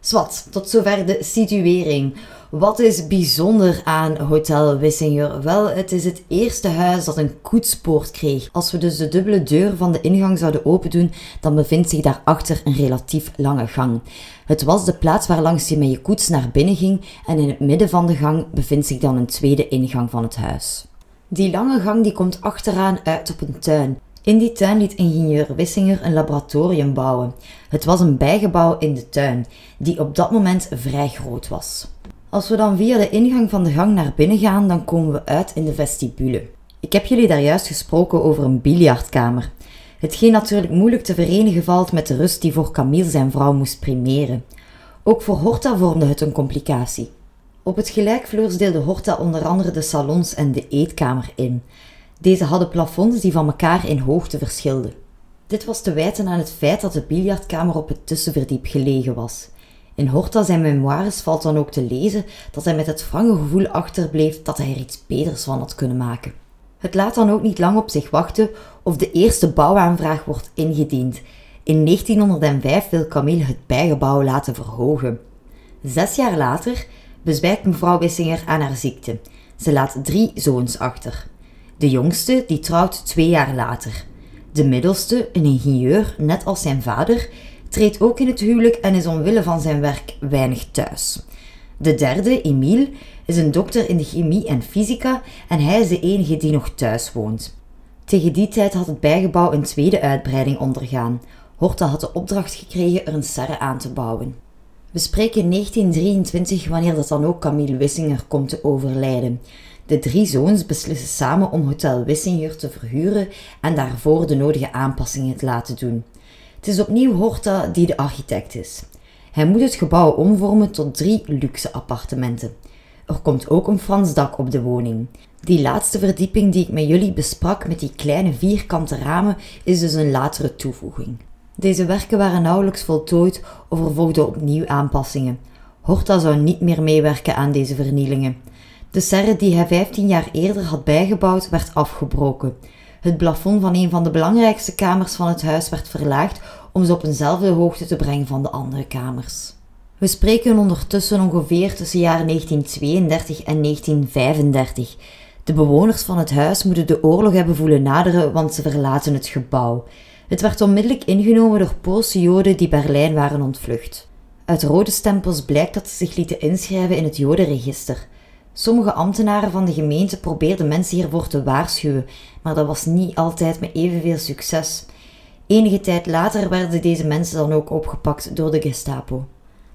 Zwat, tot zover de situering. Wat is bijzonder aan Hotel Wissinger? Wel, het is het eerste huis dat een koetspoort kreeg. Als we dus de dubbele deur van de ingang zouden opendoen, dan bevindt zich daarachter een relatief lange gang. Het was de plaats waar langs je met je koets naar binnen ging en in het midden van de gang bevindt zich dan een tweede ingang van het huis. Die lange gang die komt achteraan uit op een tuin. In die tuin liet ingenieur Wissinger een laboratorium bouwen. Het was een bijgebouw in de tuin, die op dat moment vrij groot was. Als we dan via de ingang van de gang naar binnen gaan, dan komen we uit in de vestibule. Ik heb jullie daar juist gesproken over een biljartkamer. Hetgeen natuurlijk moeilijk te verenigen valt met de rust die voor Camille zijn vrouw moest primeren. Ook voor Horta vormde het een complicatie. Op het gelijkvloers deelde Horta onder andere de salons en de eetkamer in. Deze hadden plafonds die van elkaar in hoogte verschilden. Dit was te wijten aan het feit dat de biljartkamer op het tussenverdiep gelegen was. In Horta zijn memoires valt dan ook te lezen dat hij met het wrange gevoel achterbleef dat hij er iets beters van had kunnen maken. Het laat dan ook niet lang op zich wachten of de eerste bouwaanvraag wordt ingediend. In 1905 wil Camille het bijgebouw laten verhogen. Zes jaar later bezwijkt mevrouw Wissinger aan haar ziekte. Ze laat drie zoons achter. De jongste die trouwt twee jaar later. De middelste, een ingenieur, net als zijn vader, treedt ook in het huwelijk en is omwille van zijn werk weinig thuis. De derde, Emile, is een dokter in de chemie en fysica en hij is de enige die nog thuis woont. Tegen die tijd had het bijgebouw een tweede uitbreiding ondergaan. Horta had de opdracht gekregen er een serre aan te bouwen. We spreken 1923 wanneer dat dan ook Camille Wissinger komt te overlijden. De drie zoons beslissen samen om Hotel Wissinger te verhuren en daarvoor de nodige aanpassingen te laten doen. Is opnieuw Horta die de architect is. Hij moet het gebouw omvormen tot drie luxe appartementen. Er komt ook een Frans dak op de woning. Die laatste verdieping die ik met jullie besprak met die kleine vierkante ramen is dus een latere toevoeging. Deze werken waren nauwelijks voltooid of er volgden opnieuw aanpassingen. Horta zou niet meer meewerken aan deze vernielingen. De serre die hij 15 jaar eerder had bijgebouwd werd afgebroken. Het plafond van een van de belangrijkste kamers van het huis werd verlaagd om ze op eenzelfde hoogte te brengen van de andere kamers. We spreken ondertussen ongeveer tussen jaren 1932 en 1935. De bewoners van het huis moeten de oorlog hebben voelen naderen, want ze verlaten het gebouw. Het werd onmiddellijk ingenomen door Poolse Joden die Berlijn waren ontvlucht. Uit rode stempels blijkt dat ze zich lieten inschrijven in het Jodenregister. Sommige ambtenaren van de gemeente probeerden mensen hiervoor te waarschuwen, maar dat was niet altijd met evenveel succes. Enige tijd later werden deze mensen dan ook opgepakt door de Gestapo.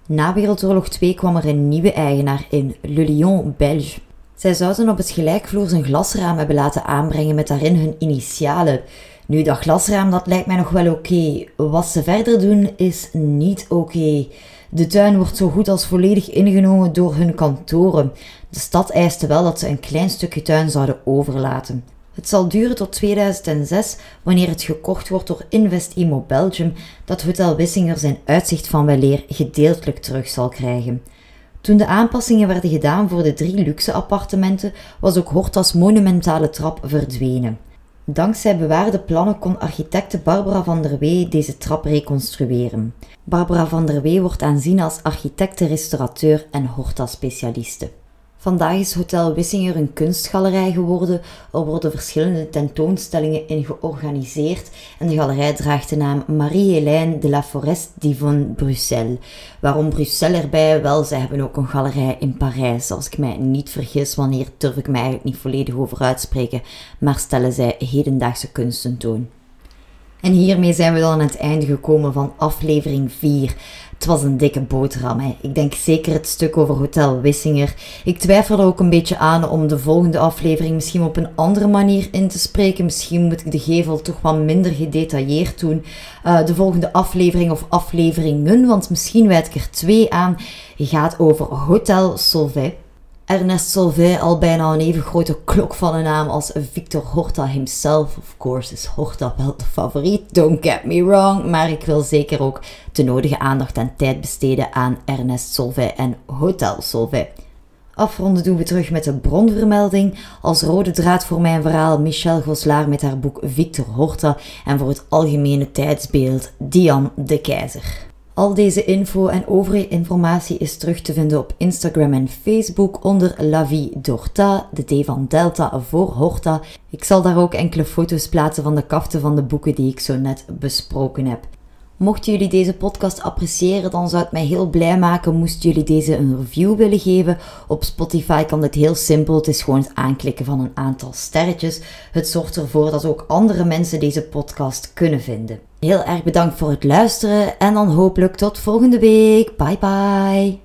Na Wereldoorlog 2 kwam er een nieuwe eigenaar in, Le Lion Belge. Zij zouden op het gelijkvloers een glasraam hebben laten aanbrengen met daarin hun initialen. Nu, dat glasraam dat lijkt mij nog wel oké. Wat ze verder doen is niet oké. De tuin wordt zo goed als volledig ingenomen door hun kantoren. De stad eiste wel dat ze een klein stukje tuin zouden overlaten. Het zal duren tot 2006, wanneer het gekocht wordt door Invest Immo Belgium, dat Hotel Wissinger zijn uitzicht van weleer gedeeltelijk terug zal krijgen. Toen de aanpassingen werden gedaan voor de drie luxe appartementen, was ook Hortas monumentale trap verdwenen. Dankzij bewaarde plannen kon architecte Barbara van der Wee deze trap reconstrueren. Barbara van der Wee wordt aanzien als architecte-restaurateur en Horta-specialiste. Vandaag is Hotel Wissinger een kunstgalerij geworden. Er worden verschillende tentoonstellingen in georganiseerd en de galerij draagt de naam Marie-Hélène de la Forest d'Yvonne Bruxelles. Waarom Bruxelles erbij? Wel, zij hebben ook een galerij in Parijs. Als ik mij niet vergis, wanneer durf ik mij eigenlijk niet volledig over uitspreken, maar stellen zij hedendaagse kunst tentoon. En hiermee zijn we dan aan het einde gekomen van aflevering 4. Het was een dikke boterham. Hè. Ik denk zeker het stuk over Hotel Wissinger. Ik twijfel er ook een beetje aan om de volgende aflevering misschien op een andere manier in te spreken. Misschien moet ik de gevel toch wat minder gedetailleerd doen. Uh, de volgende aflevering of afleveringen, want misschien wijd ik er twee aan, gaat over Hotel Solvay. Ernest Solvay al bijna een even grote klok van een naam als Victor Horta himself. Of course is Horta wel de favoriet, don't get me wrong. Maar ik wil zeker ook de nodige aandacht en tijd besteden aan Ernest Solvay en Hotel Solvay. Afronden doen we terug met de bronvermelding. Als rode draad voor mijn verhaal Michel Goslaar met haar boek Victor Horta. En voor het algemene tijdsbeeld Diane de Keizer. Al deze info en overige informatie is terug te vinden op Instagram en Facebook onder La Vie d'Horta, de D van Delta voor Horta. Ik zal daar ook enkele foto's plaatsen van de kaften van de boeken die ik zo net besproken heb. Mochten jullie deze podcast appreciëren, dan zou het mij heel blij maken moesten jullie deze een review willen geven. Op Spotify kan dit heel simpel. Het is gewoon het aanklikken van een aantal sterretjes. Het zorgt ervoor dat ook andere mensen deze podcast kunnen vinden. Heel erg bedankt voor het luisteren en dan hopelijk tot volgende week. Bye bye.